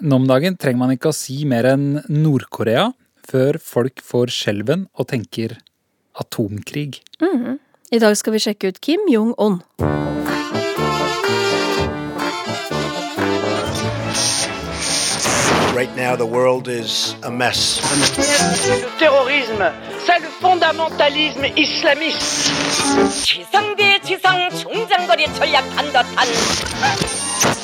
Nå om dagen trenger man ikke å si mer enn Nord-Korea før folk får skjelven og tenker atomkrig. I dag skal vi sjekke ut Kim Jong-un. Right now, the world is a mess. Le terrorisme, c'est le fondamentalisme islamiste. 지성대 지성 중장거리 전략한 듯한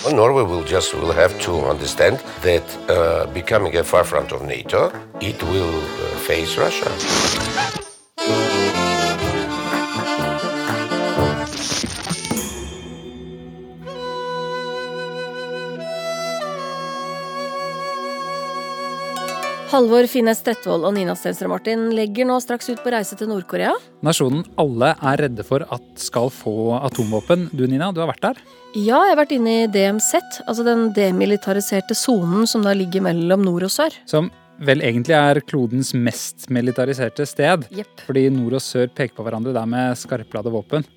Well, Norway will just will have to understand that uh, becoming a far front of NATO, it will uh, face Russia. Halvor Finnes Tretvold og Nina Stensrud Martin legger nå straks ut på reise til Nord-Korea. Nasjonen alle er redde for at skal få atomvåpen. Du Nina, du har vært der. Ja, jeg har vært inne i DMZ, altså den demilitariserte sonen som da ligger mellom nord og sør. Som vel egentlig er klodens mest militariserte sted. Yep. Fordi nord og sør peker på hverandre der med skarpladde våpen.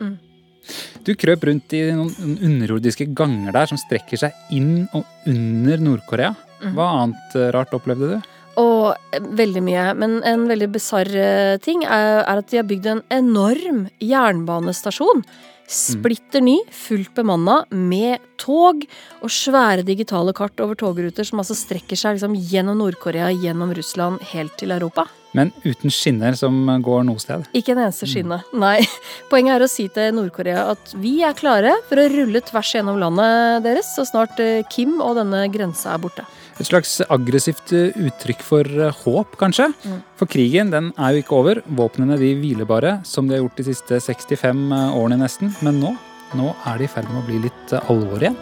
Du krøp rundt i noen underjordiske ganger der som strekker seg inn og under Nord-Korea. Hva annet eh, rart opplevde du? Og eh, veldig mye. Men en veldig bisarr eh, ting er, er at de har bygd en enorm jernbanestasjon. Splitter ny, fullt bemanna, med tog og svære digitale kart over togruter som altså strekker seg liksom gjennom Nord-Korea, gjennom Russland, helt til Europa. Men uten skinner som går noe sted. Ikke en eneste skinne. Nei. Poenget er å si til Nord-Korea at vi er klare for å rulle tvers gjennom landet deres så snart eh, Kim og denne grensa er borte. Et slags aggressivt eh, uttrykk for eh, håp, kanskje. For krigen den er jo ikke over. Våpnene de hviler bare, som de har gjort de siste 65 årene nesten. Men nå, nå er det i ferd med å bli litt eh, alvor igjen.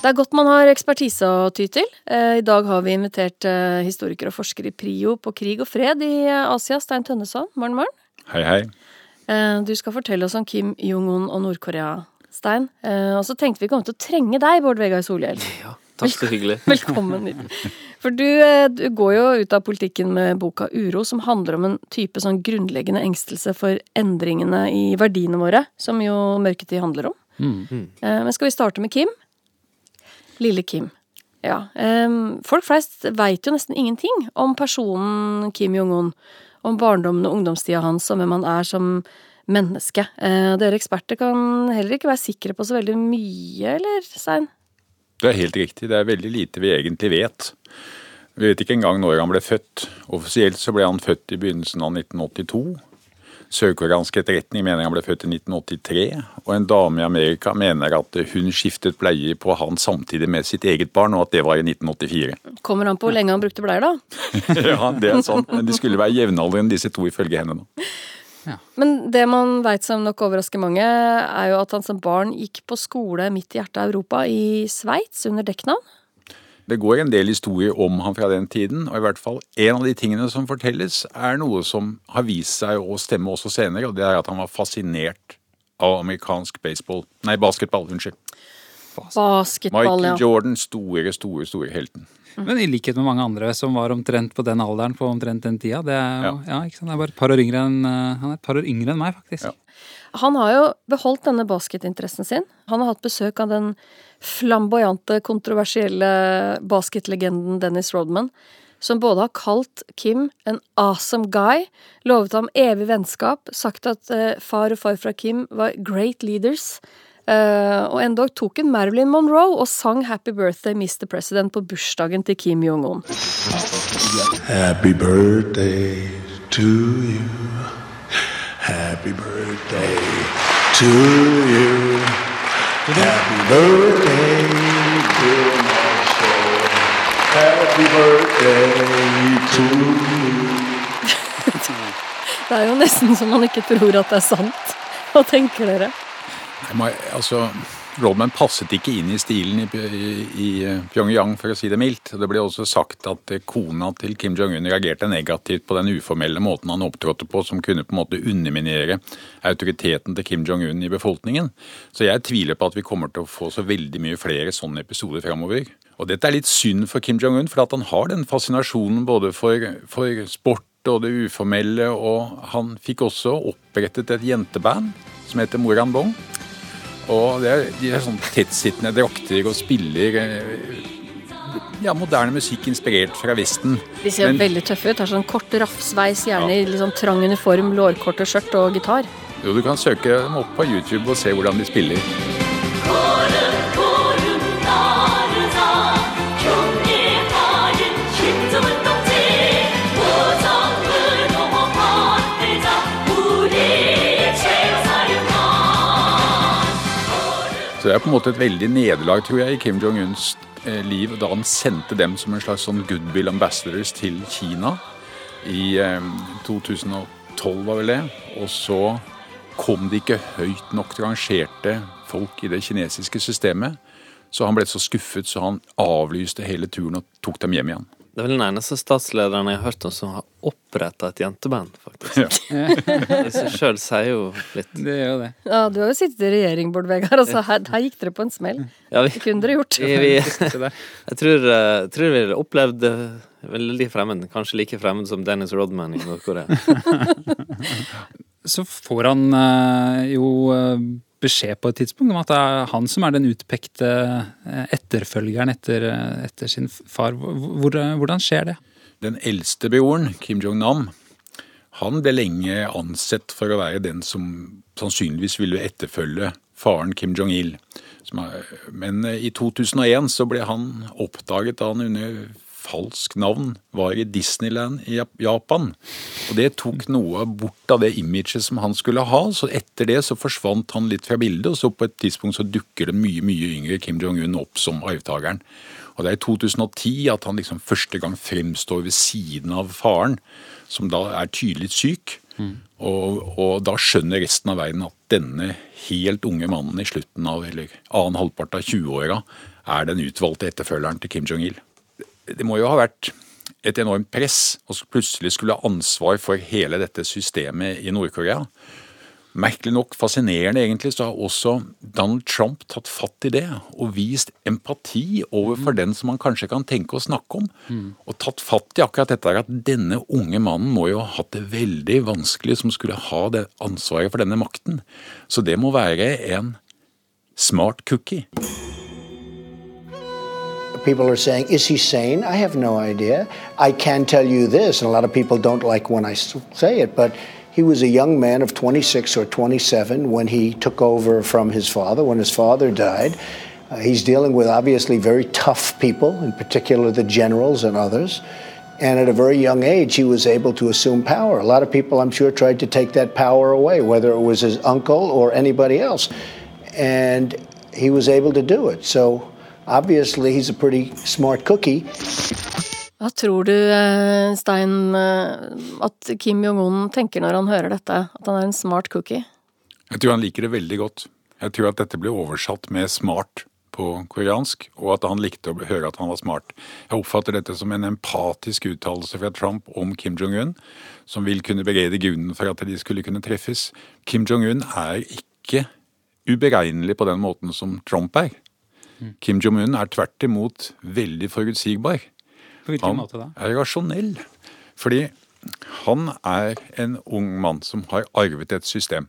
Det er godt man har ekspertise å ty til. Eh, I dag har vi invitert eh, historiker og forsker i PRIO på krig og fred i eh, Asia, Stein Tønneson. Morgen, morgen. Hei, hei. Eh, Du skal fortelle oss om Kim Jong-un og Nord-Korea, Stein. Eh, Og så tenkte vi kom til å trenge deg, Bård Vegar Solhjell. Takk så hyggelig. Velkommen hit. For du, eh, du går jo ut av politikken med boka Uro, som handler om en type sånn grunnleggende engstelse for endringene i verdiene våre, som jo mørketid handler om. Eh, Men skal vi starte med Kim? Lille Kim. Ja. folk flest veit jo nesten ingenting om personen Kim Jong-un. Om barndommen og ungdomstida hans, og hvem han er som menneske. Eh, Dere eksperter kan heller ikke være sikre på så veldig mye, eller, Stein? Det er helt riktig. Det er veldig lite vi egentlig vet. Vi vet ikke engang når han ble født. Offisielt så ble han født i begynnelsen av 1982. Sørkoreansk etterretning mener han ble født i 1983. Og en dame i Amerika mener at hun skiftet bleie på han samtidig med sitt eget barn, og at det var i 1984. Kommer han på hvor lenge han brukte bleier, da. ja, det er sant. Men de skulle være jevnaldrende, disse to, ifølge henne. nå. Men det man veit som nok overrasker mange, er jo at han som barn gikk på skole midt i hjertet av Europa, i Sveits, under dekknavn. Det går en del historier om han fra den tiden, og i hvert fall en av de tingene som fortelles, er noe som har vist seg å stemme også senere, og det er at han var fascinert av amerikansk baseball. Nei, basketball, unnskyld. Basketball, Michael ja. Jordan, store, store, store helten. Men i likhet med mange andre som var omtrent på den alderen på omtrent den tida. Det er, ja. ja. ikke sant? Det er bare et par år yngre enn, eh, han er et par år yngre enn meg, faktisk. Ja. Han har jo beholdt denne basketinteressen sin. Han har hatt besøk av den flamboyante, kontroversielle basketlegenden Dennis Rodman, som både har kalt Kim en awesome guy, lovet ham evig vennskap, sagt at eh, far og far fra Kim var great leaders, eh, og endog tok en Marilyn Monroe og sang Happy Birthday Mr. President på bursdagen til Kim Jong-un. Happy birthday to you. Happy birthday to you. Happy birthday, dear Marshall. Happy birthday to you. Det er jo nesten så man ikke tror at det er sant. Hva tenker dere? Nei, Altså, Rodman passet ikke inn i stilen i, i, i Pyongyang, for å si det mildt. Det ble også sagt at eh, kona til Kim Jong-un reagerte negativt på den uformelle måten han opptrådte på, som kunne på en måte underminere autoriteten til Kim Jong-un i befolkningen. Så jeg tviler på at vi kommer til å få så veldig mye flere sånne episoder framover. Og dette er litt synd for Kim Jong-un, for han har den fascinasjonen både for, for sport og det uformelle, og han fikk også opprettet et jenteband som heter Moran Bong. Og det er, de er sånn tettsittende drakter og spiller eh, ja, moderne musikk inspirert fra Vesten. De ser Men- veldig tøffe ut. Har sånn kort raffsveis, gjerne i liksom sånn trang uniform, lårkorte skjørt og gitar. Jo, du kan søke dem opp på YouTube og se hvordan de spiller. Det er på en måte et veldig nederlag, tror jeg, i Kim Jong-uns eh, liv da han sendte dem som en slags sånn goodwill ambassadors til Kina i eh, 2012, var vel det. Og så kom det ikke høyt nok til rangerte folk i det kinesiske systemet. Så han ble så skuffet så han avlyste hele turen og tok dem hjem igjen. Det er vel den eneste statslederen jeg har hørt om som har oppretta et jenteband, faktisk. Det i seg sjøl sier jo litt. Det gjør det. Ja, du har jo sittet i regjering, Bård Vegar. Altså, her, her gikk dere på en smell. Ja, vi, Det kunne dere gjort. vi, vi, jeg tror, uh, tror vi opplevde veldig fremmed, kanskje like fremmed som Dennis Rodman i Nord-Korea. Så får han uh, jo eh, beskjed på et tidspunkt om at det er han som er den utpekte eh, etterfølgeren etter, eh, etter sin far. Hvor, eh, hvordan skjer det? Den eldste broren, Kim Jong-nam, han ble lenge ansett for å være den som sannsynligvis ville etterfølge faren Kim Jong-il. Men i 2001 så ble han oppdaget da han under falsk navn var i Disneyland i Japan. Og det tok noe bort av det imaget som han skulle ha, så etter det så forsvant han litt fra bildet, og så på et tidspunkt så dukker det mye, mye yngre Kim Jong-un opp som arvtakeren. Og det er i 2010 at han liksom første gang fremstår ved siden av faren, som da er tydelig syk. Og, og da skjønner resten av verden at denne helt unge mannen i slutten av, eller annen halvpart av 20-åra, er den utvalgte etterfølgeren til Kim Jong-il. Det må jo ha vært et enormt press å plutselig skulle ha ansvar for hele dette systemet i Nord-Korea. Merkelig nok, fascinerende egentlig, så har også Donald Trump tatt fatt i det og vist empati overfor den som han kanskje kan tenke å snakke om. Og tatt fatt i akkurat dette at denne unge mannen må jo ha hatt det veldig vanskelig som skulle ha det ansvaret for denne makten. Så det må være en smart cookie. People are saying, is he sane? I have no idea. I can tell you this, and a lot of people don't like when I say it, but he was a young man of 26 or 27 when he took over from his father, when his father died. Uh, he's dealing with obviously very tough people, in particular the generals and others. And at a very young age, he was able to assume power. A lot of people, I'm sure, tried to take that power away, whether it was his uncle or anybody else. And he was able to do it. So obviously, he's a pretty smart cookie. Hva tror du, eh, Stein, eh, at Kim Jong-un tenker når han hører dette? At han er en smart cookie? Jeg tror han liker det veldig godt. Jeg tror at dette ble oversatt med smart på koreansk, og at han likte å høre at han var smart. Jeg oppfatter dette som en empatisk uttalelse fra Trump om Kim Jong-un, som vil kunne berede grunnen for at de skulle kunne treffes. Kim Jong-un er ikke uberegnelig på den måten som Trump er. Kim Jong-un er tvert imot veldig forutsigbar. På hvilken Han måte da? Han er rasjonell. Fordi han er en ung mann som har arvet et system.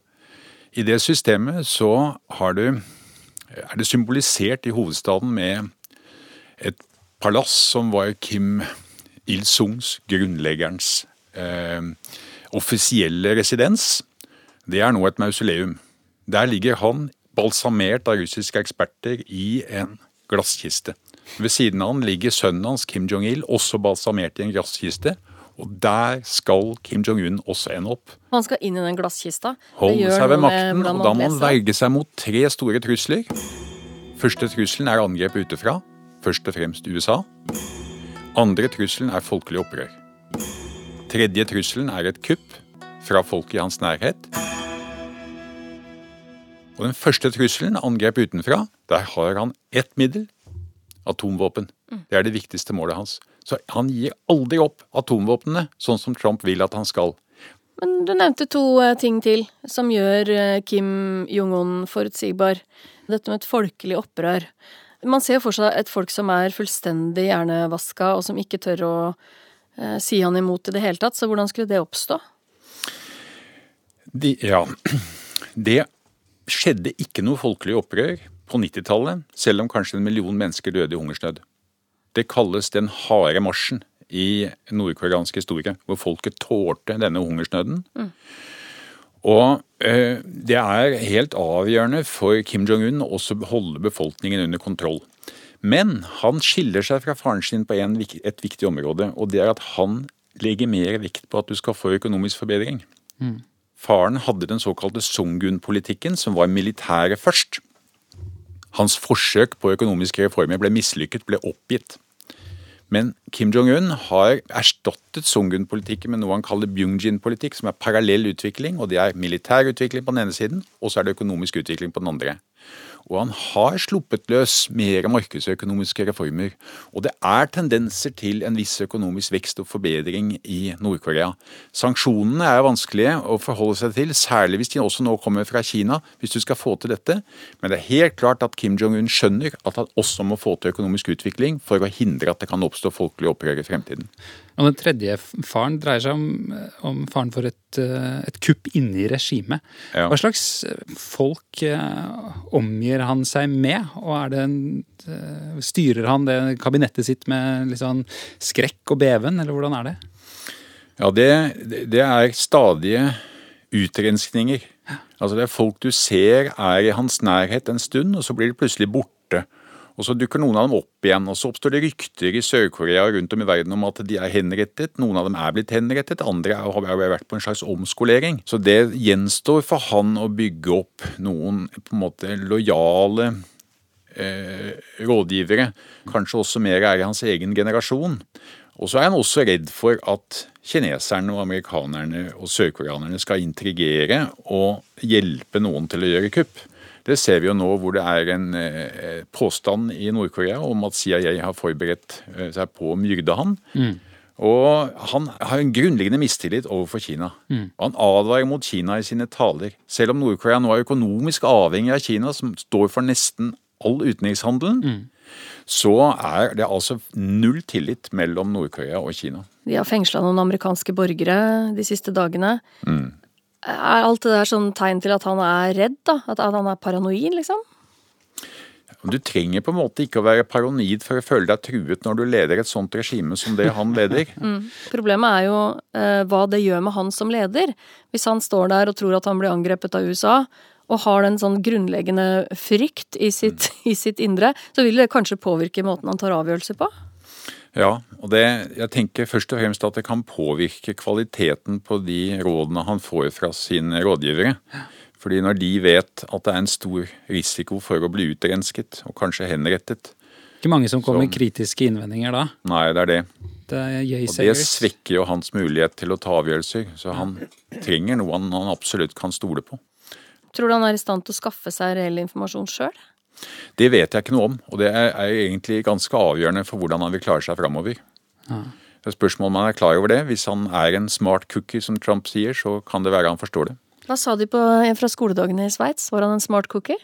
I det systemet så har du, er det symbolisert i hovedstaden med et palass som var Kim Il-sungs, grunnleggerens, eh, offisielle residens. Det er nå et mausoleum. Der ligger han balsamert av russiske eksperter i en glasskiste. Ved siden av han ligger sønnen hans, Kim Jong-il, også balsamert i en glasskiste. Og der skal Kim Jong-un også ende opp. Han skal inn i den glasskista. Holde seg ved makten, og da må han verge seg mot tre store trusler. Første trusselen er angrep utefra, først og fremst USA. Andre trusselen er folkelig opprør. Tredje trusselen er et kupp fra folk i hans nærhet. Og den første trusselen, angrep utenfra, der har han ett middel atomvåpen. Det er det viktigste målet hans. Så han gir aldri opp atomvåpnene, sånn som Trump vil at han skal. Men du nevnte to eh, ting til som gjør eh, Kim Jong-un forutsigbar. Dette med et folkelig opprør. Man ser for seg et folk som er fullstendig hjernevaska, og som ikke tør å eh, si han imot i det hele tatt. Så hvordan skulle det oppstå? De, ja, det skjedde ikke noe folkelig opprør på 90-tallet, selv om kanskje en million mennesker døde i hungersnød. Det kalles den harde marsjen i nordkoreansk historie, hvor folket tålte denne hungersnøden. Og eh, det er helt avgjørende for Kim Jong-un å holde befolkningen under kontroll. Men han skiller seg fra faren sin på en, et viktig område, og det er at han legger mer vekt på at du skal få økonomisk forbedring. Faren hadde den såkalte Sungun-politikken, som var militæret først. Hans forsøk på økonomiske reformer ble mislykket, ble oppgitt. Men Kim Jong-un har erstattet Sungun-politikken med noe han kaller Byungjin-politikk, som er parallell utvikling, og det er militær utvikling på den ene siden, og så er det økonomisk utvikling på den andre. Og han har sluppet løs mer markedsøkonomiske reformer. Og det er tendenser til en viss økonomisk vekst og forbedring i Nord-Korea. Sanksjonene er vanskelige å forholde seg til, særlig hvis de også nå kommer fra Kina, hvis du skal få til dette. Men det er helt klart at Kim Jong-un skjønner at han også må få til økonomisk utvikling for å hindre at det kan oppstå folkelig opprør i fremtiden. Og den tredje faren dreier seg om, om faren for et, eh, et kupp inni i regimet. Ja. Hva slags eh, folk eh, omgir han seg med? Og er det en, eh, styrer han det kabinettet sitt med litt sånn skrekk og beven, eller hvordan er det? Ja, det, det er stadige utrenskninger. Altså det er folk du ser er i hans nærhet en stund, og så blir de plutselig borte. Og så dukker noen av dem opp igjen, og så oppstår det rykter i Sør-Korea rundt om i verden om at de er henrettet. Noen av dem er blitt henrettet, andre har vært på en slags omskolering. Så det gjenstår for han å bygge opp noen på en måte lojale eh, rådgivere. Kanskje også mer er i hans egen generasjon. Og så er han også redd for at kineserne og amerikanerne og sørkoreanerne skal intrigere og hjelpe noen til å gjøre kupp. Det ser vi jo nå hvor det er en eh, påstand i Nord-Korea om at CIA har forberedt eh, seg på å myrde han. Og han har en grunnleggende mistillit overfor Kina. Mm. han advarer mot Kina i sine taler. Selv om Nord-Korea nå er økonomisk avhengig av Kina, som står for nesten all utenrikshandelen, så er det altså null tillit mellom Nord-Korea og Kina. De har fengsla noen amerikanske borgere de siste dagene. Er alt det der sånn tegn til at han er redd, da? At, han er paranoid, liksom? Du trenger på en måte ikke å være paranoid for å føle deg truet når du leder et sånt regime som det han leder. Problemet er jo eh, hva det gjør med han som leder. Hvis han står der og tror at han blir angrepet av USA, og har den sånn grunnleggende frykt i sitt, i sitt indre, så vil det kanskje påvirke måten han tar avgjørelser på? Ja, og det, jeg tenker først og fremst at det kan påvirke kvaliteten på de rådene han får fra sine rådgivere. Fordi når de vet at det er en stor risiko for å bli utrensket, og kanskje henrettet Ikke mange som kommer med kritiske innvendinger da. Nei, det er det. Det er Og det svekker jo hans mulighet til å ta avgjørelser. Så han trenger noe han, han absolutt kan stole på. Tror du han er i stand til å skaffe seg reell informasjon sjøl? Det vet jeg ikke noe om, og det er, er egentlig ganske avgjørende for hvordan han vil klare seg framover. Det er spørsmål om han er klar over det. Hvis han er en smart cookie, som Trump sier, så kan det være han forstår det. Hva sa de på fra skoledagene i Sveits? Var han en smart cookie?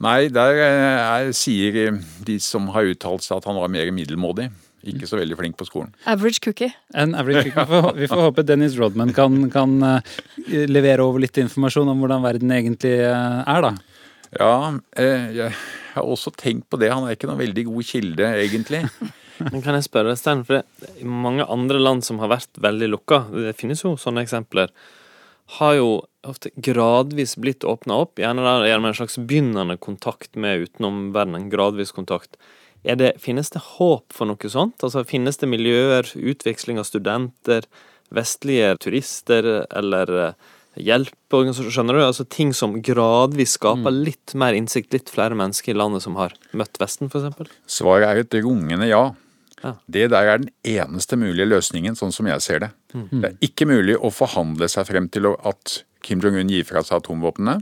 Nei, der eh, er, sier de som har uttalt seg at han var mer middelmådig. Ikke så veldig flink på skolen. Average cookie. En average, vi, får, vi får håpe Dennis Rodman kan, kan eh, levere over litt informasjon om hvordan verden egentlig eh, er, da. Ja, eh, jeg har også tenkt på det. Han er ikke noen veldig god kilde, egentlig. Men kan jeg spørre, Stein, for det, i mange andre land som har vært veldig lukka, det finnes jo sånne eksempler, har jo ofte gradvis blitt åpna opp, gjerne gjennom en slags begynnende kontakt med utenomverdenen, gradvis kontakt. Er det, finnes det håp for noe sånt? Altså, finnes det miljøer, utveksling av studenter, vestlige turister eller hjelpeorganisasjoner, skjønner du? Altså ting som gradvis skaper litt mer innsikt, litt flere mennesker i landet som har møtt Vesten, eksempel? Svaret er et rungende ja. Ja. Det der er den eneste mulige løsningen, sånn som jeg ser det. Det er ikke mulig å forhandle seg frem til at Kim Jong-un gir fra seg atomvåpnene.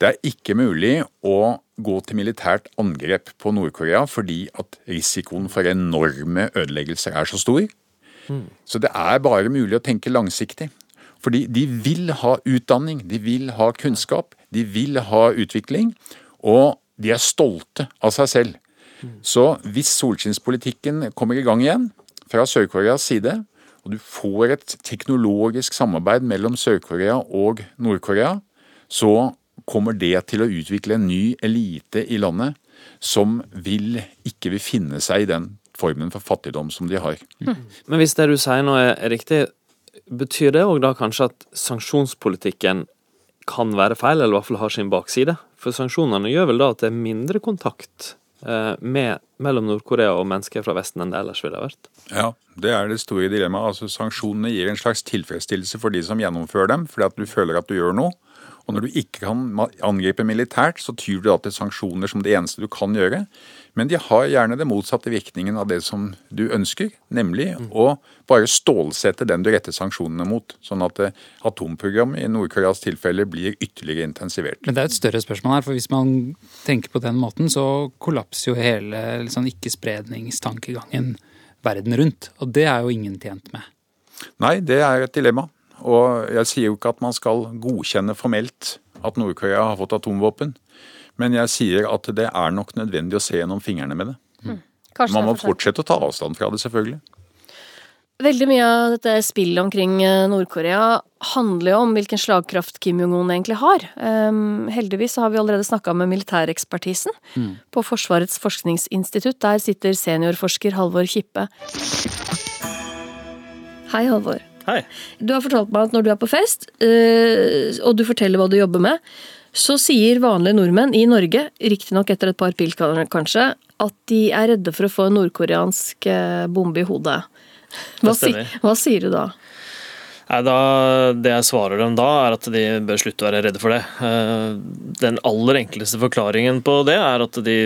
Det er ikke mulig å gå til militært angrep på Nord-Korea fordi at risikoen for enorme ødeleggelser er så stor. Så det er bare mulig å tenke langsiktig. Fordi de vil ha utdanning, de vil ha kunnskap, de vil ha utvikling, og de er stolte av seg selv. Så hvis solskinnspolitikken kommer i gang igjen fra Sør-Koreas side, og du får et teknologisk samarbeid mellom Sør-Korea og Nord-Korea, så kommer det til å utvikle en ny elite i landet som vil, ikke vil finne seg i den formen for fattigdom som de har. Men hvis det du sier nå er riktig, betyr det òg da kanskje at sanksjonspolitikken kan være feil, eller i hvert fall har sin bakside? For sanksjonene gjør vel da at det er mindre kontakt eh, med, mellom Nord-Korea og mennesker fra Vesten enn det ellers ville vært? Ja, det er det store dilemmaet. Altså, sanksjonene gir en slags tilfredsstillelse for de som gjennomfører dem, fordi at du føler at du gjør noe. Og når du ikke kan angripe militært, så tyr du da til sanksjoner som det eneste du kan gjøre. Men de har gjerne det motsatte virkningen av det som du ønsker, nemlig å bare stålsette den du retter sanksjonene mot. Sånn at eh, atomprogrammet i Nord-Koreas tilfelle blir ytterligere intensivert. Men det er et større spørsmål her, for hvis man tenker på den måten, så kollapser jo hele liksom, ikke-spredningstankegangen verden rundt. Og det er jo ingen tjent med. Nei, det er et dilemma. Og jeg sier jo ikke at man skal godkjenne formelt at Nord-Korea har fått atomvåpen. Men jeg sier at det er nok nødvendig å se gjennom fingrene med det. Mm. Man må fortsette å ta avstand fra det, selvfølgelig. Veldig mye av dette spillet omkring eh, Nord-Korea handler jo om hvilken slagkraft Kim Jong-un egentlig har. Um, heldigvis har vi allerede snakka med militærekspertisen på Forsvarets forskningsinstitutt. Der sitter seniorforsker Halvor Kippe. Hei, Halvor. Hei. Du har fortalt meg at når du er på fest, uh, og du forteller hva du jobber med, så sier vanlige nordmenn i Norge, riktignok etter et par pil kanskje, at de er redde for å få en nordkoreansk eh, bombe i hodet. Hva, si, hva sier du da? Nei, da, Det jeg svarer dem da, er at de bør slutte å være redde for det. Eh, Den aller enkleste forklaringen på det er at de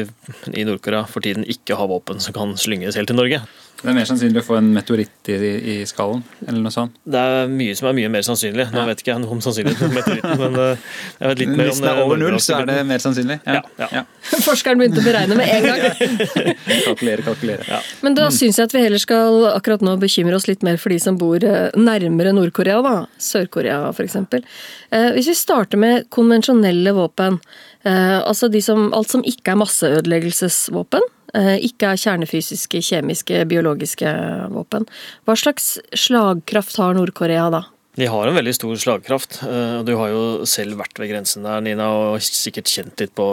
i Nord-Korea for tiden ikke har våpen som kan slynges helt til Norge. Det er mer sannsynlig å få en meteoritt i, i skallen, eller noe sånt. Det er mye som er mye mer sannsynlig. Nå vet ikke jeg noe om sannsynligheten for meteoritten, men eh, jeg vet litt mer om Hvis den er over null, så er det mer sannsynlig. Ja, ja. Forskeren begynte å beregne med en gang. Kalkulere, kalkulere. Men da syns jeg at vi heller skal akkurat nå bekymre oss litt mer for de som bor eh, nærmere Nord-Korea, da. Sør-Korea f.eks. Eh, Hvis vi starter med konvensjonelle våpen, eh, altså de som, alt som ikke er masseødeleggelsesvåpen, ikke er kjernefysiske, kjemiske, biologiske våpen. Hva slags slagkraft har Nord-Korea da? De har en veldig stor slagkraft. eh, og Du har jo selv vært ved grensen der, Nina, og sikkert kjent litt på,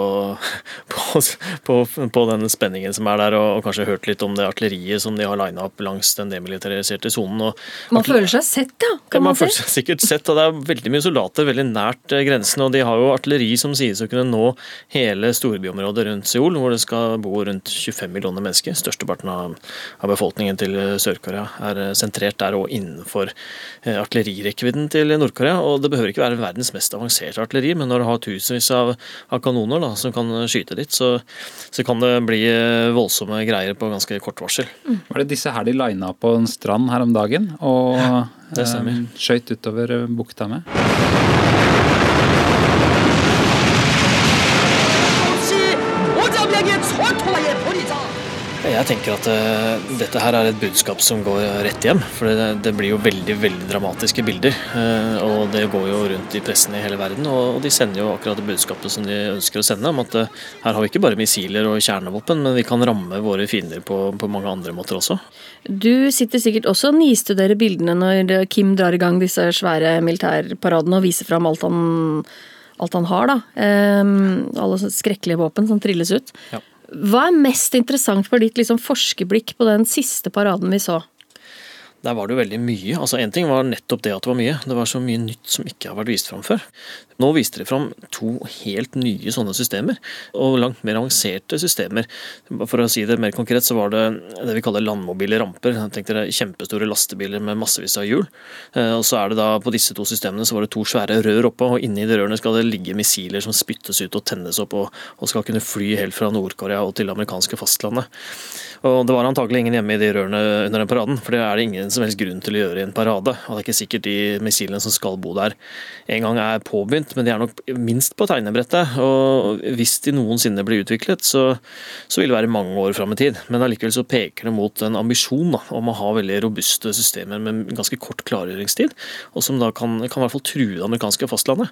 på, på, på den spenningen som er der, og, og kanskje hørt litt om det artilleriet som de har lina opp langs den demilitariserte sonen. Man føler seg sett, ja, kan man man si. føler seg sikkert sett, og det er veldig mye soldater veldig nært eh, grensen. Og de har jo artilleri som sies å kunne nå hele storbyområdet rundt Seoul, hvor det skal bo rundt 25 millioner mennesker. Størsteparten av, av befolkningen til Sør-Korea er eh, sentrert der og innenfor eh, artillerirekkevidden til Nord-Korea. Og det behøver ikke være verdens mest avanserte artilleri, men når du har tusenvis av, av kanoner da, som kan skyte dit, så, så kan det bli eh, voldsomme greier på ganske kort varsel. Var det disse her de lina på en strand her om dagen og ja, eh, skøyt utover eh, bukta med? Jeg tenker at uh, dette her er et budskap som går rett hjem. For det, det blir jo veldig veldig dramatiske bilder. Uh, og det går jo rundt i pressen i hele verden. Og, og de sender jo akkurat det budskapet som de ønsker å sende. Om at uh, her har vi ikke bare missiler og kjernevåpen, men vi kan ramme våre fiender på, på mange andre måter også. Du sitter sikkert også og nistuderer bildene når Kim drar i gang disse svære militærparadene og viser fram alt han, alt han har, da. Um, alle skrekkelige våpen som trilles ut. Ja. Hva er mest interessant for ditt liksom, forskerblikk på den siste paraden vi så? Der var det jo veldig mye. Altså En ting var nettopp det at det var mye. Det var så mye nytt som ikke har vært vist fram før. Nå viste de fram to helt nye sånne systemer, og langt mer avanserte systemer. For å si det mer konkret, så var det det vi kaller landmobile ramper. Tenk dere kjempestore lastebiler med massevis av hjul. Eh, Og så er det da på disse to systemene så var det to svære rør oppe, og inni de rørene skal det ligge missiler som spyttes ut og tennes opp, og, og skal kunne fly helt fra Nord-Korea og til det amerikanske fastlandet. Og det var antakelig ingen hjemme i de rørene under den paraden, for det er det ingen som helst grunn til å gjøre i en parade. Og det er ikke sikkert de missilene som skal bo der en gang er påbegynt, men de er nok minst på tegnebrettet. Og hvis de noensinne blir utviklet, så, så vil det være mange år fram i tid. Men allikevel så peker det mot en ambisjon da, om å ha veldig robuste systemer med ganske kort klargjøringstid, og som da kan, kan i hvert fall true det amerikanske fastlandet.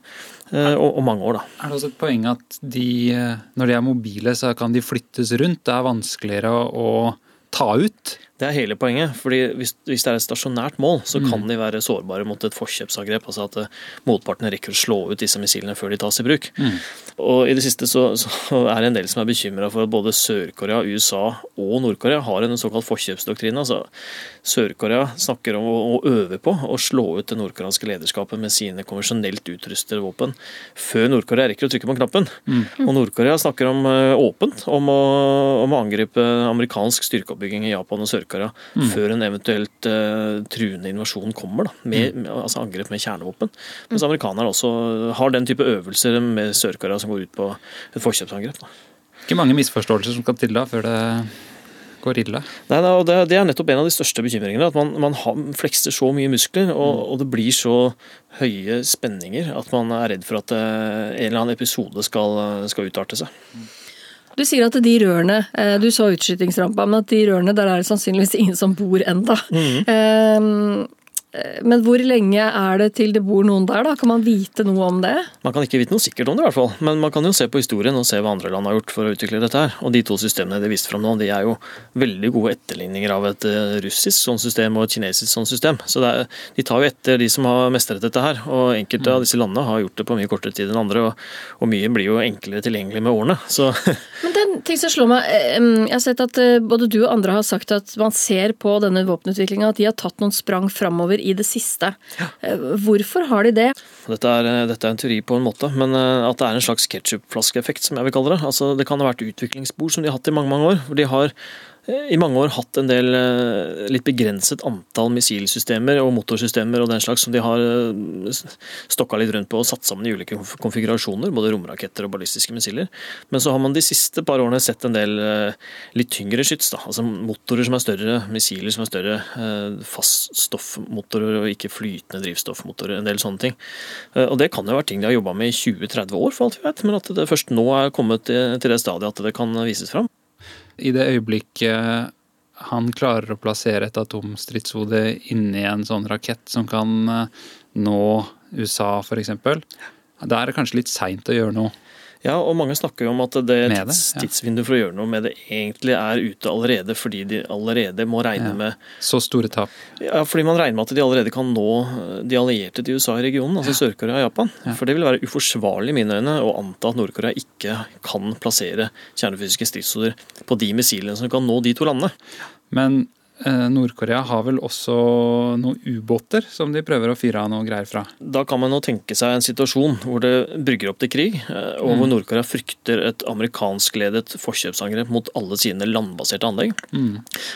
Eh, og, og mange år, da. Er det også et poeng at de, eh, når de er mobile, så kan de flyttes rundt? Det er vanskeligere å ta ut? Det er hele poenget. fordi Hvis, hvis det er et stasjonært mål, så kan de være sårbare mot et forkjøpsangrep. Altså at motpartene motparten rekker å slå ut disse missilene før de tas i bruk. Og I det siste så, så er det en del som er bekymra for at både Sør-Korea, USA og Nord-Korea har en såkalt forkjøpsdoktrine. Altså, Sør-Korea snakker om å, å øve på å slå ut det nordkoreanske lederskapet med sine konvensjonelt utrustede våpen før Nord-Korea rekker å trykke på knappen. Og Nord-Korea snakker om eh, åpent om å, om å angripe amerikansk styrkeoppbygging i Japan og Sør-Korea før en eventuelt uh, truende invasjon kommer, da, med, med, altså angrep med kjernevåpen. Mens amerikanerne også har den type øvelser med Sør-Korea som går ut på et forkjøpsangrep. Da. Ikke mange misforståelser som skal til da før det går ille. Nei, da, og det, det er nettopp en av de største bekymringene. At man, man har, flekser så mye muskler, og, og det blir så høye spenninger at man er redd for at eh, en eller annen episode skal, skal utarte seg. Du sier at de rørene eh, Du så utskytingsrampa, men at de rørene, der er det sannsynligvis ingen som bor ennå. Mhm. Men hvor lenge er det til det bor noen der, da? Kan man vite noe om det? Man kan ikke vite noe sikkert om det, i hvert fall. Men man kan jo se på historien og se hva andre land har gjort for å utvikle dette her. Og de to systemene de viste fram nå, de er jo veldig gode etterligninger av et eh, russisk sånn system og et kinesisk sånn system. Så er, de tar jo etter de som har mestret dette her. Og enkelte av disse landene har gjort det på mye kortere tid enn andre, og, og mye blir jo enklere tilgjengelig med årene. Så Men det er en ting som slår meg. eh, Jeg har sett at eh, både du og andre har sagt at man ser på denne våpenutviklinga at de har tatt noen sprang framover i det siste. Eh, Hvorfor har de det? Dette er, dette er en teori på en måte, men eh, at det er en slags ketsjupflaskeeffekt, som jeg vil kalle det. Altså, det kan ha vært utviklingsspor som de har hatt i mange mange år. hvor de har eh, i mange år hatt en del eh, litt begrenset antall missilsystemer og motorsystemer og den slags som de har eh, stokka litt rundt på og satt sammen i ulike konfigurasjoner, både romraketter og ballistiske missiler. Men så har man de siste par årene sett en del eh, litt tyngre skyts. Da. Altså motorer som er større, missiler som er større, eh, faststoffmotorer og ikke flytende drivstoffmotorer, en del sånne ting. Eh, Og det kan jo være ting de har jobba med i 20-30 år, for alt vi vet, men at det først nå er kommet til det stadiet at det kan vises fram. I det øyeblikket han klarer å plassere et atomstridshode inni en sånn rakett som kan eh, nå USA, f.eks., da er det kanskje litt seint å gjøre noe. Ja, og mange snakker jo om at det, det, tids, ja. tidsvinduet for å gjøre noe med det egentlig er ute allerede, fordi de allerede må regne Ja. med Så store tap. Ja, fordi man regner med at de allerede kan nå de allierte til USA i regionen, altså Sør-Korea og Japan. For det vil være uforsvarlig i mine øyne å anta at Nord-Korea ikke kan plassere kjernefysiske stridshoder på de missilene som kan nå de to landene. Men Nord-Korea har vel også noen ubåter som de prøver å fyre av noe greier fra. Da kan man jo tenke seg en situasjon hvor det brygger opp til krig, eh, og hvor Nord-Korea frykter et amerikanskledet forkjøpsangrep mot alle sine landbaserte anlegg.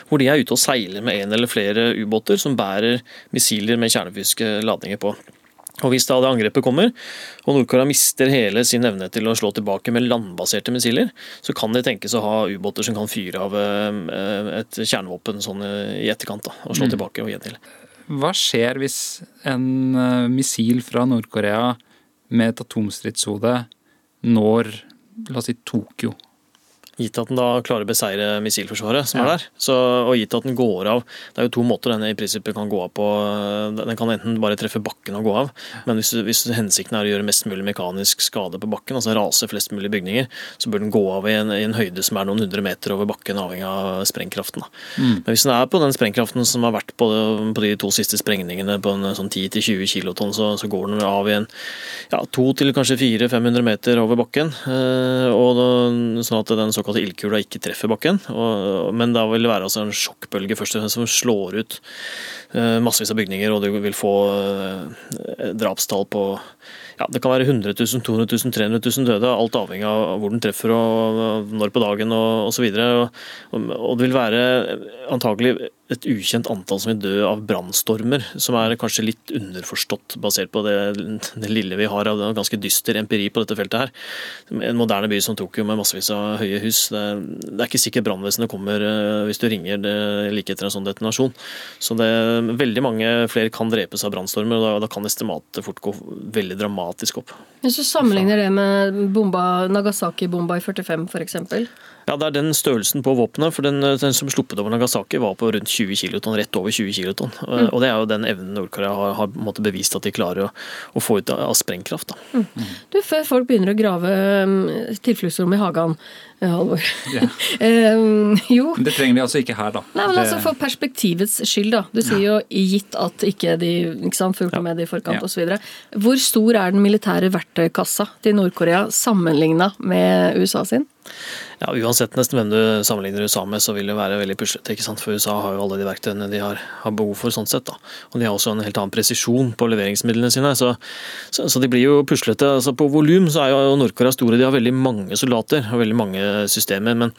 Hvor de er ute og seiler med en eller flere ubåter som bærer missiler med kjernefysiske ladninger på. Og Hvis da det angrepet kommer, og Nord-Korea mister hele sin evne til å slå tilbake med landbaserte missiler, så kan det tenkes å ha ubåter som kan fyre av eh, et kjernevåpen sånn eh, i etterkant da, og slå tilbake og gjengjelde. Hva skjer hvis en eh, missil fra Nord-Korea med et atomstridshode når la oss si Tokyo? Gitt at den da klarer å beseire missilforsvaret som er der, så, og gitt at den går av Det er jo to måter denne i prinsippet kan gå av på. Den kan enten bare treffe bakken og gå av, men hvis, hvis hensikten er å gjøre mest mulig mekanisk skade på bakken, altså rase flest mulig bygninger, så bør den gå av i en, i en høyde som er noen hundre meter over bakken, avhengig av sprengkraften. Da. Men hvis den er på den sprengkraften som har vært på, på de to siste sprengningene, på en sånn 10-20 kilotonn, så, så går den av i en ja, to til kanskje 400-500 meter over bakken, eh, og sånn at den såkalte ildkula ikke treffer bakken. Og, men da vil det være altså en sjokkbølge først og fremst som slår ut eh, massevis av bygninger, og du vil få eh, drapstall på ja, Det kan være 100 000, 200 000, 300 000 døde, alt avhengig av hvor den treffer og når på dagen og osv. Og, og, og det vil være antagelig et ukjent antall som vil dø av brannstormer, som er kanskje litt underforstått basert på det, det lille vi har av ganske dyster empiri på dette feltet her. En moderne by som Tokyo med massevis av høye hus, det, er- det er ikke sikkert brannvesenet kommer eh, hvis du ringer det, like etter en sånn detonasjon. Så det, veldig mange flere kan drepes av brannstormer, og da, da kan estimatet fort gå veldig dramatisk opp. Hvis du sammenligner det med bomba, Nagasaki-bomba i 45 f.eks. Ja, Det er den størrelsen på våpenet. for den, den, som sluppet over Nagasaki var på rundt 20 kiloton, rett over 20 kiloton. Mm. Og det er jo den evnen Nord-Korea har, har bevist at de klarer å, å få ut av, sprengkraft. Mm. Du, Før folk begynner å grave um, tilfluktsrom i hagen, eh, Halvor yeah. um, Jo. Det trenger de altså ikke her, da. Nei, men altså For perspektivets skyld, da. Du sier jo gitt at ikke de ikke sant, fulgte ja. med i forkant ja. osv. Hvor stor er den militære verktøykassa til Nord-Korea sammenligna med USA sin? Ja, Uansett nesten hvem du sammenligner USA med, så vil det være veldig puslete. ikke sant? For USA har jo alle de verktøyene de har, har, behov for. sånn sett da. Og de har også en helt annen presisjon på leveringsmidlene sine. Så, så, så de blir jo puslete. Altså, på volum så er jo Nord-Korea store. De har veldig mange soldater og veldig mange systemer. men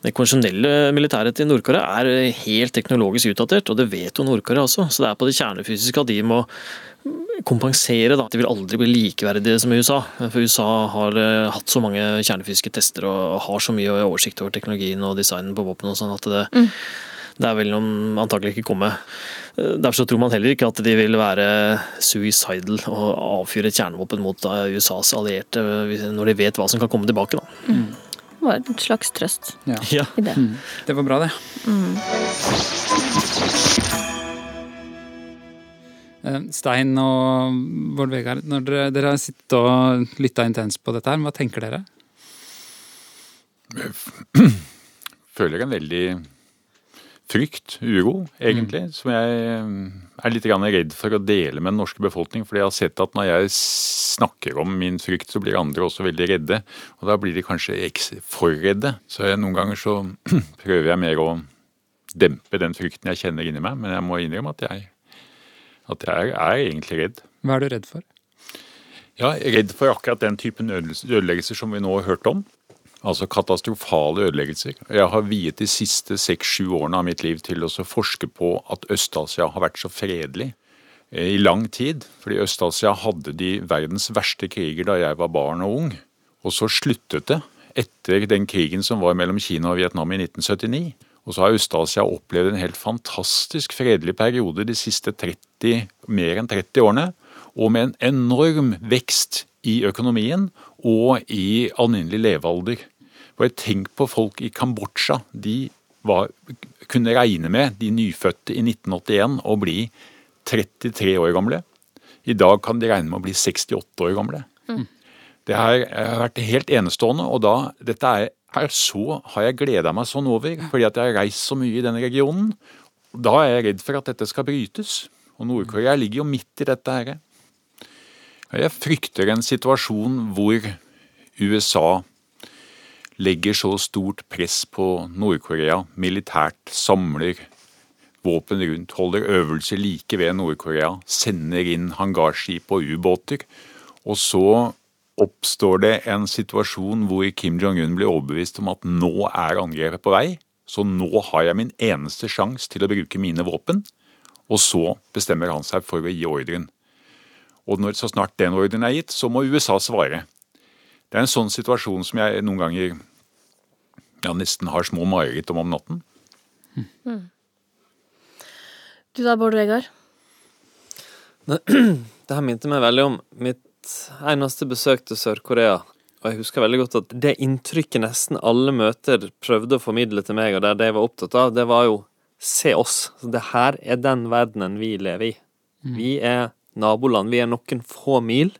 det konvensjonelle militæret til Nord-Korea er helt teknologisk utdatert, og det vet jo Nord-Korea også. Så det er på det kjernefysiske at de må kompensere. Da. De vil aldri bli likeverdige som USA. For USA har uh, hatt så mange kjernefysiske tester og har så mye oversikt over teknologien og designen på våpen og sånn at det, mm. det vil de antagelig ikke komme. Eh, derfor så tror man heller ikke at de vil være suicidal og avfyre et kjernevåpen mot USAs allierte når de vet hva som kan komme tilbake. Da. Mm. Det var en slags trøst ja. ja. i det. Mm. Det var bra, det. Mm. Eh, Stein og Bård Vegard, når dere, dere har sittet og lytta intenst på dette, her, hva tenker dere? Jeg føler en veldig frykt, uro, egentlig, mm. som jeg eh, er litt redd for å dele med den norske befolkning. fordi jeg har sett at når jeg snakker om min frykt, så blir andre også veldig redde. Og da blir de kanskje for redde. Så jeg, noen ganger så prøver jeg mer å dempe den frykten jeg kjenner inni meg, men jeg må innrømme at jeg at jeg er egentlig redd. Hva er du redd for? Ja, jeg er redd for akkurat den typen ødeleggelser som vi nå har hørt om. Altså katastrofale ødeleggelser. Jeg har viet de siste seks-sju årene av mitt liv til å forske på at Øst-Asia har vært så fredelig eh, i lang tid. Fordi Øst-Asia hadde de verdens verste kriger da jeg var barn og ung. Og så sluttet det etter den krigen som var mellom Kina og Vietnam i 1979. Og så har Øst-Asia opplevd en helt fantastisk fredelig periode de siste 30, mer enn 30 årene. Og med en enorm vekst i økonomien og i alminnelig levealder. Bare tenk på folk i Kambodsja. De var, kunne regne med, de nyfødte i 1981, å bli 33 år gamle. I dag kan de regne med å bli 68 år gamle. Mm. Det har vært helt enestående. og da, Dette er her så har jeg gleda meg sånn over, fordi at jeg har reist så mye i den regionen. Da er jeg redd for at dette skal brytes. Og Nord-Korea ligger jo midt i dette her. Jeg frykter en situasjon hvor USA legger så stort press på Nord-Korea militært, samler våpen rundt, holder øvelser like ved Nord-Korea, sender inn hangarskip og ubåter. Og så oppstår det en situasjon hvor Kim Jong-un blir overbevist om at nå er angrepet på vei, så nå har jeg min eneste sjanse til å bruke mine våpen. Og så bestemmer han seg for å gi ordren. Og når, så snart den ordren er gitt, så må USA svare. Det er en sånn situasjon som jeg noen ganger ja, nesten har små mareritt om om natten. Mm. Du da, Bård Vegard? Det her minte meg veldig om mitt eneste besøk til Sør-Korea. Og jeg husker veldig godt at det inntrykket nesten alle møter prøvde å formidle til meg, og det det jeg var opptatt av, det var jo se oss. Det her er den verdenen vi lever i. Mm. Vi er naboland. Vi er noen få mil,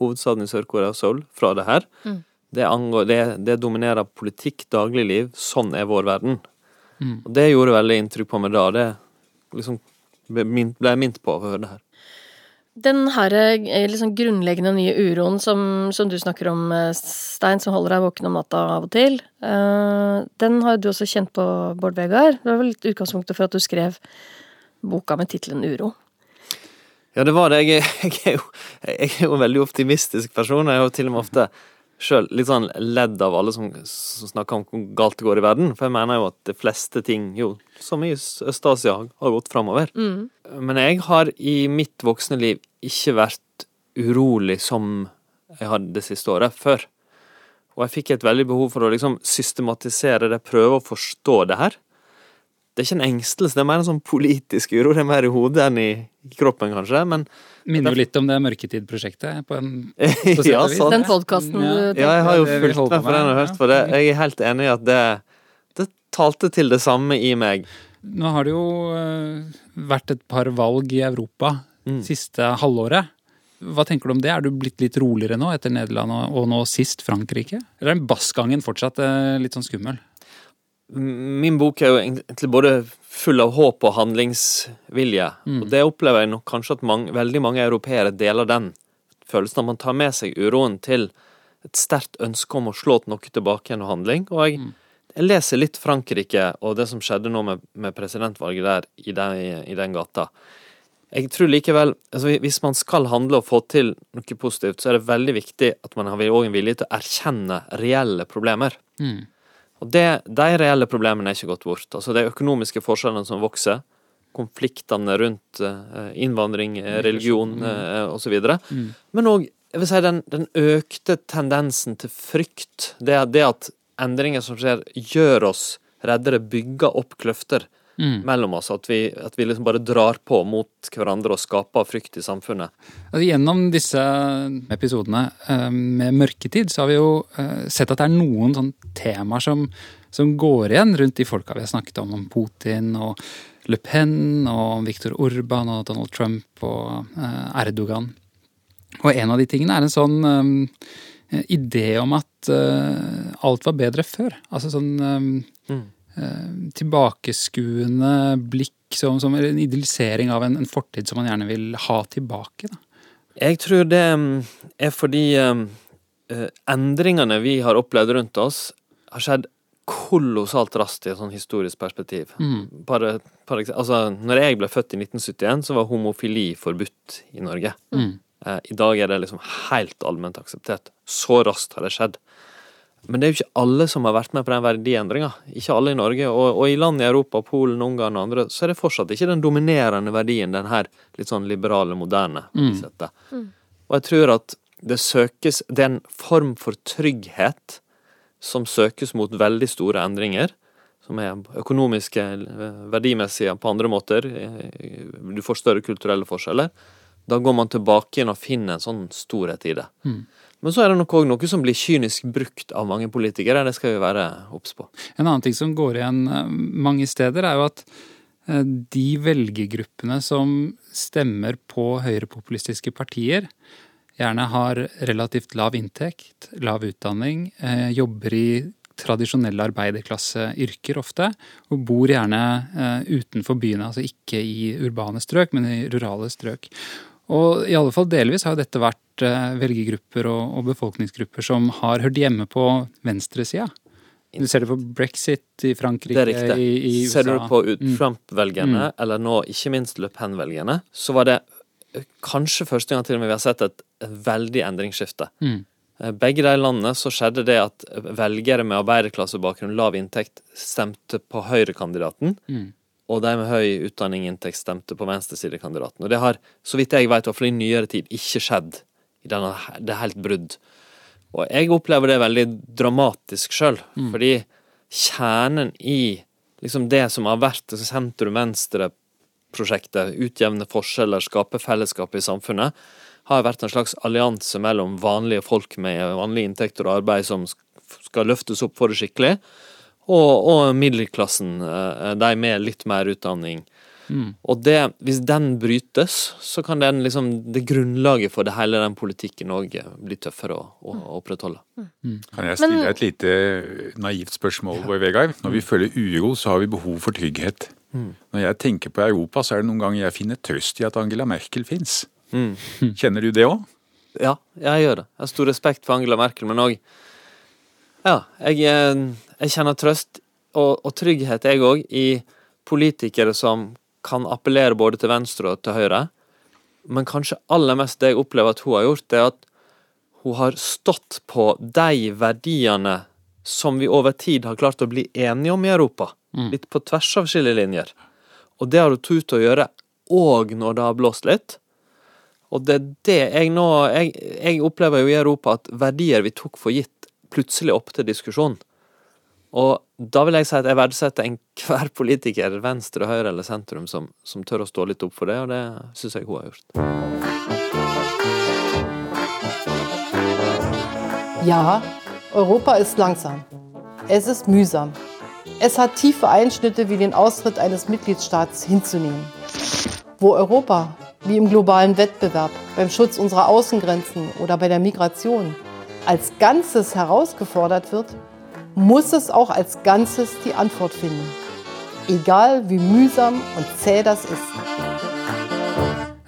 hovedstaden i Sør-Korea, Seoul, fra det her. Mm. Det, angår, det, det, dominerer politikk, dagligliv. Sånn er vår verden. Mm. Og det gjorde veldig inntrykk på meg da. Det liksom ble jeg minnet på å høre det her. Den her liksom grunnleggende nye uroen som, som, du snakker om, eh, Stein, som holder deg våken om natta av og til, uh, den har du også kjent på, Bård Vegard. Det var vel utgangspunktet for at du skrev boka med tittelen Uro. Ja, det var det. Jeg, jeg, er jo, jeg, er jo, en veldig optimistisk person. Jeg har jo til og med ofte sjøl litt sånn ledd av alle som, som, snakker om hvor galt det går i verden. For jeg mener jo at de fleste ting, jo, som i Øst-Asia, har gått framover. Mm. Men jeg har i mitt voksne liv ikke vært urolig som jeg hadde det siste året før. Og jeg fikk et veldig behov for å liksom systematisere det, prøve å forstå det her. det er ikke en engstelse, det er mer en sånn politisk uro. Det er mer i hodet enn i, kroppen, kanskje. Men Minner jo litt om det Mørketid-prosjektet. på en på ja, sånn. Den podkasten Ja. du Ja, jeg har jo fulgt med på den og hørt på det. Jeg er helt enig i at det, det talte til det samme i meg. Nå har det jo eh, vært et par valg i Europa Mm. siste halvåret. Hva tenker du om det? Er du blitt litt roligere nå etter Nederland og, nå sist Frankrike? Eller er bassgangen fortsatt eh, litt sånn skummel? Min bok er jo egentlig både full av håp og handlingsvilje. Mm. Og det opplever jeg nok kanskje at mange, veldig mange europeere deler den følelsen at man tar med seg uroen til et sterkt ønske om å slå noe tilbake gjennom handling. Og jeg, Mm. jeg leser litt Frankrike og det som skjedde nå med, med presidentvalget der i den, i den gata. Jeg tror likevel, altså Hvis man skal handle og få til noe positivt, så er det veldig viktig at man har en vilje til å erkjenne reelle problemer. Mm. Og det, De reelle problemene er ikke gått bort. Altså De økonomiske forskjellene som vokser, konfliktene rundt eh, innvandring, eh, religion mm. osv. Mm. Men òg si, den, den økte tendensen til frykt. Det, det at endringer som skjer, gjør oss reddere, bygger opp kløfter Mm. mellom oss. At vi, at vi liksom bare drar på mot hverandre og skaper frykt i samfunnet. Altså, gjennom disse episodene eh, med mørketid, så har vi jo eh, sett at det er noen sånne temaer som, som går igjen rundt de folka vi har snakket om, om Putin og Le Pen og Viktor Urban og Donald Trump og eh, Erdogan. Og en av de tingene er en sånn idé om at alt var bedre før. Altså sånn Mm. Eh, tilbakeskuende blikk, som, som en idealisering av en, en fortid som man gjerne vil ha tilbake. Da. Jeg tror det mm, er fordi mm, eh, endringene vi har opplevd rundt oss, har skjedd kolossalt raskt i et sånn historisk perspektiv. Mm. Bare, bare, altså, når jeg ble født i 1971, så var homofili forbudt i Norge. Mm. Eh, I dag er det liksom helt allment akseptert. Så raskt har det skjedd. Men det er jo ikke alle som har vært med på den verdiendringa. Ikke alle i Norge. Og, og i land i Europa, Polen, Ungarn og andre, så er det fortsatt ikke den dominerende verdien, den her litt sånn liberale, moderne Mm. Og jeg tror at det søkes Det er en form for trygghet som søkes mot veldig store endringer. Som er økonomiske, eh, verdimessige på andre måter. Eh, Du får større kulturelle forskjeller. Da går man tilbake igjen og finner en sånn storhet i det. Mm. Men så er det nok òg noe som blir kynisk brukt av mange politikere. Det skal vi være obs på. En annen ting som går igjen eh, mange steder, er jo at eh, de velgergruppene som stemmer på høyrepopulistiske partier, gjerne har relativt lav inntekt, lav utdanning, eh, jobber i tradisjonelle arbeiderklasseyrker ofte, og bor gjerne utenfor byene, altså ikke i urbane strøk, men i rurale strøk. Og i alle fall delvis har jo dette vært velgergrupper og, og befolkningsgrupper som har hørt hjemme på venstresida. Du ser det på brexit i Frankrike, Det er i, i USA. Ser du på Mm. Trump-velgerne, eller nå ikke minst Le Pen-velgerne, så var det eh, kanskje første gang til og med vi har sett et, et veldig endringsskifte. Mm. Eh, Begge de landene så skjedde det at velgere med arbeiderklassebakgrunn, lav inntekt, stemte på høyrekandidaten. Mm. Og de med høy utdanning inntekt stemte på venstresidekandidaten. Og det har, så vidt jeg vet, i i nyere tid, ikke skjedd. I denne, det er helt brudd. Og jeg opplever det veldig dramatisk sjøl, Mm. fordi kjernen i liksom det som har vært sentrum-venstre-prosjektet, utjevne forskjeller, skape fellesskap i samfunnet, har vært en slags allianse mellom vanlige folk med vanlige inntekter og arbeid som skal løftes opp for det skikkelig, og, og middelklassen, eh, de med litt mer utdanning. Mm. Og det, hvis den brytes, så kan den liksom, det grunnlaget for det hele den politikken òg bli tøffere å, å, å opprettholde. Kan jeg stille deg et lite naivt spørsmål, Bård Vegard? Når vi føler uro, så har vi behov for trygghet. Mm. Når jeg tenker på Europa, så er det noen ganger jeg finner trøst i at Angela Merkel fins. Mm. Kjenner du det òg? Ja, jeg gjør det. Jeg har stor respekt for Angela Merkel, men òg Ja, jeg, eh, jeg kjenner trøst og, og trygghet, jeg òg, i politikere som kan appellere både til venstre og til høyre. Men kanskje aller mest det jeg opplever at hun har gjort, det er at hun har stått på de verdiene som vi over tid har klart å bli enige om i Europa. Mm. Litt på tvers av skillelinjer. Og det har hun turt å gjøre òg når det har blåst litt. Og det er det jeg nå jeg, jeg opplever jo i Europa at verdier vi tok for gitt, plutselig opp til diskusjon. Og da vil jeg si at jeg verdsetter enhver politiker, venstre, høyre eller sentrum, som, som tør å stå litt opp for det, og det syns jeg hun har gjort. Ja, Europa ist langsam. Es ist mühsam. Es hat tiefe Einschnitte wie den Austritt eines Mitgliedstaats hinzunehmen. Wo Europa, wie im globalen Wettbewerb, beim Schutz unserer Außengrenzen oder bei der Migration, als Ganzes herausgefordert wird, muss es auch als Ganzes die Antwort finden. Egal wie mühsam und zäh das ist.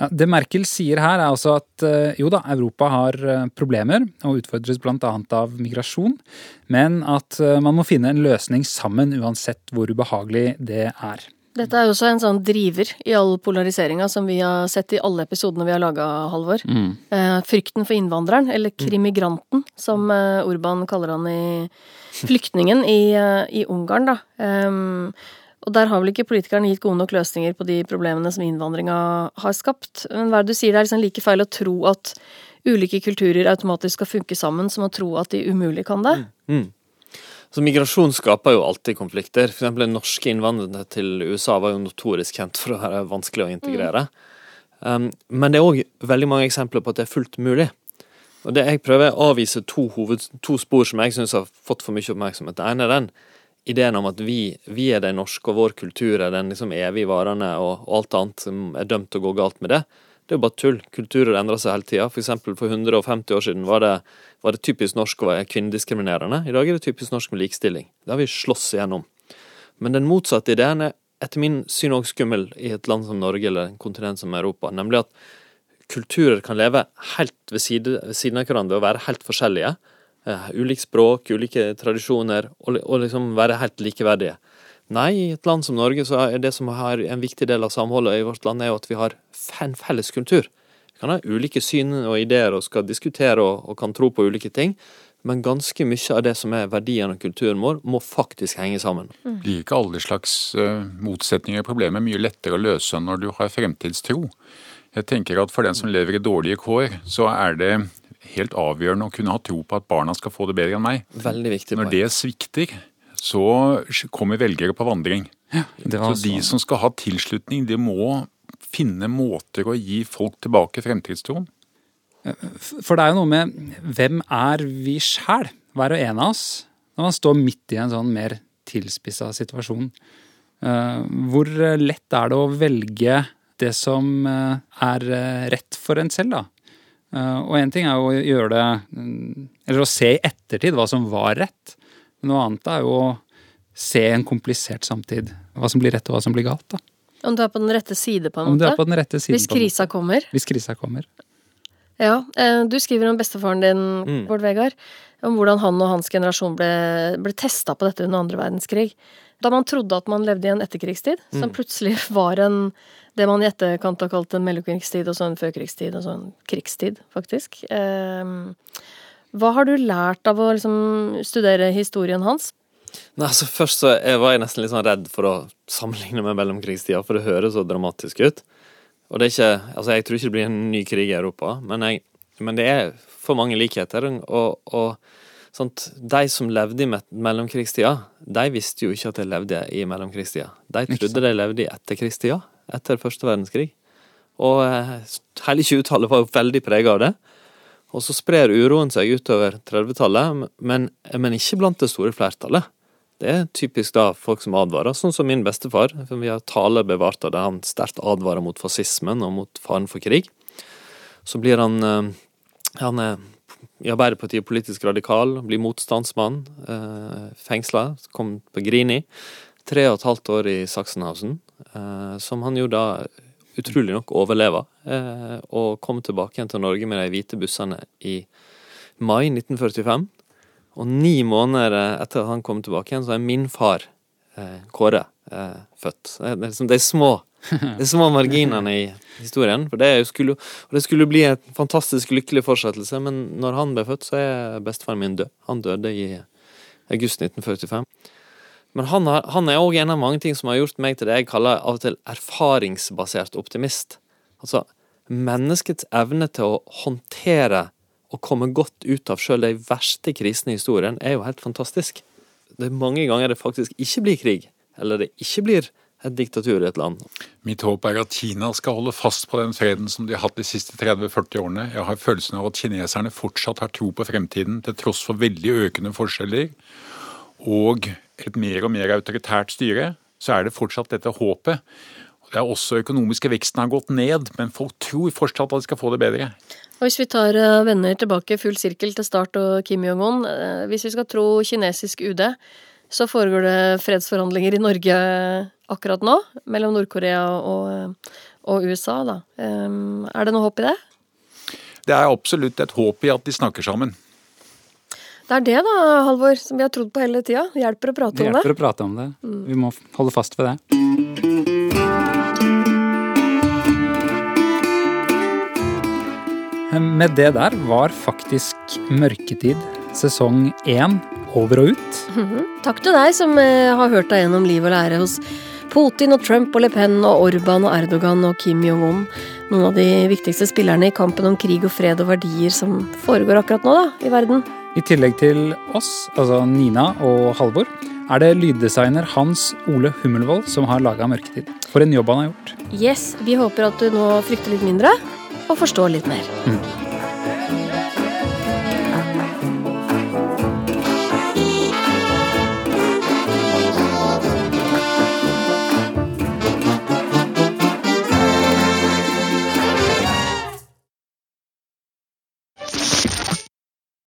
Ja, det Merkel sier her, er altså at eh, jo da, Europa har eh, problemer og utfordres bl.a. av migrasjon, men at eh, man må finne en løsning sammen uansett hvor ubehagelig det er. Dette er jo også en sånn driver i all polariseringa som vi har sett i alle episodene vi har laga, Halvor. Mm. Eh, frykten for innvandreren, eller krimigranten, som eh, Urban kaller han i Flyktningen i, eh, i Ungarn, da. Ehm, og der har vel ikke politikerne gitt gode nok løsninger på de problemene som innvandringa har skapt. Men hva er det du sier, det er liksom like feil å tro at ulike kulturer automatisk skal funke sammen, som å tro at de umulig kan det. Mm. Så Migrasjon skaper jo alltid konflikter. For eksempel norske innvandrere til USA var jo notorisk kjent for å være vanskelig å integrere. Um, men det er òg veldig mange eksempler på at det er fullt mulig. Og det Jeg prøver å avvise to, hoved, to spor som jeg syns har fått for mye oppmerksomhet. Det ene er den ideen om at vi, vi er de norske, og vår kultur er den liksom evigvarende, og, og alt annet som er dømt til å gå galt med det. Det er jo bare tull. Kulturer endrer seg hele tida. For eksempel for 150 år siden var det, var det typisk norsk å være kvinnediskriminerende. I dag er det typisk norsk med likestilling. Det har vi slåss igjennom. Men den motsatte ideen er etter min syn òg skummel i et land som Norge eller en kontinent som Europa. Nemlig at kulturer kan leve helt ved, side, ved siden av hverandre og være helt forskjellige. Uh, ulikt språk, ulike tradisjoner, og, og liksom være helt likeverdige. Nei, i et land som Norge så er det som har en viktig del av samholdet i vårt land, er jo at vi har en felles kultur. Vi kan ha ulike syn og ideer og skal diskutere og, og kan tro på ulike ting, men ganske mye av det som er verdiene og kulturen vår, må faktisk henge sammen. Blir ikke alle slags eh, motsetninger og problemer mye lettere å løse når du har fremtidstro? Jeg tenker at for den som lever i dårlige kår, så er det helt avgjørende å kunne ha tro på at barna skal få det bedre enn meg. Veldig viktig Når det svikter, så kommer velgere på vandring. det var så de altså- som skal ha tilslutning, de må finne måter å gi folk tilbake fremtidstroen. For det er jo noe med hvem er vi sjæl, hver og en av oss, når man står midt i en sånn mer tilspissa situasjon. Eh, Hvor lett er det å velge det som eh, er eh, rett for en selv, da? Eh, Og én ting er jo å gjøre det mm, Eller å se i ettertid hva som var rett. Men noe annet er jo å se en komplisert samtid. Hva som blir rett og hva som blir galt. da. Om du er på den rette side, på en Om måte. du er på den rette siden. Hvis krisa kommer. Hvis krisa kommer. Ja, eh, du skriver om bestefaren din, Mm. Bård Vegard. om hvordan han og hans generasjon ble, ble testa på dette under andre verdenskrig. Da man trodde at man levde i en etterkrigstid, som Mm. plutselig var en det man i etterkant har kalt en mellomkrigstid, og så en førkrigstid, og så en krigstid, faktisk. Eh, hva har du lært av å liksom studere historien hans? Nei, altså Først så jeg var jeg nesten litt sånn redd for å sammenligne med mellomkrigstida, for det høres så dramatisk ut. Og det er ikke Altså, jeg tror ikke det blir en ny krig i Europa, men, jeg, men det er for mange likheter. Og, og sånt, de som levde i mellomkrigstida, de visste jo ikke at de levde i mellomkrigstida. De trodde de levde i etterkrigstida, etter første verdenskrig. Og eh, hele 20-tallet var jo veldig prega av det. Og så sprer uroen seg utover 30-tallet, men, men ikke blant det store flertallet. Det er typisk da folk som advarer, sånn som min bestefar. For vi har taler bevart av det han sterkt advarer mot fascismen og mot faren for krig. Så blir han eh, Han er i Arbeiderpartiet politisk radikal, blir motstandsmann, eh, fengsla, kom på Grini. Tre og et halvt år i Sachsenhausen, eh, som han jo da utrolig nok overleve Eh, og kom tilbake igjen til Norge med de hvite bussene i mai 1945. Og ni måneder etter at han kom tilbake igjen, så er min far, eh, Kåre, eh, født. Det er, liksom de små, små marginene i historien. For det skulle, og det skulle bli en fantastisk lykkelig fortsettelse, men når han ble født, så er bestefaren min død. Han døde i august 1945. Men han, har, han er òg en av mange ting som har gjort meg til det jeg kaller av og til erfaringsbasert optimist. Altså menneskets evne til å håndtere og komme godt ut av sjøl de verste krisene i historien, er jo helt fantastisk. det er mange ganger det faktisk ikke blir krig, eller det ikke blir et diktatur i et land. Mitt håp er at Kina skal holde fast på den freden som de har hatt de siste 30-40 årene. Jeg har følelsen av at kineserne fortsatt har tro på fremtiden, til tross for veldig økende forskjeller og et mer og mer autoritært styre. Så er det fortsatt dette håpet. Det er også økonomiske veksten har gått ned, men folk tror fortsatt at de skal få det bedre. Og Hvis vi tar eh, venner tilbake full sirkel til Start og Kim Jong-un, eh, hvis vi skal tro kinesisk UD, så foregår det fredsforhandlinger i Norge akkurat nå, mellom Nord-Korea og, og, USA, da. Er det noe håp i det? Det er absolutt et håp i at de snakker sammen. Det er det da, Halvor, som vi har trodd på hele tida. Hjelper å prate det om det. hjelper å prate om det. Mm. Vi må holde fast ved det. Med det der var faktisk Mørketid sesong én over og ut. Mm -hmm. Takk til deg som eh, har hørt deg gjennom liv og lære hos Putin og Trump og Le Pen og Orban og Erdogan og Kim Jong-un. Noen av de viktigste spillerne i kampen om krig og fred og verdier som foregår akkurat nå da, i verden. I tillegg til oss, altså Nina og Halvor, er det lyddesigner Hans Ole Hummelvold som har laga Mørketid. For en jobb han har gjort. Yes, vi håper at du nå frykter litt mindre og forstår litt mer. Mm.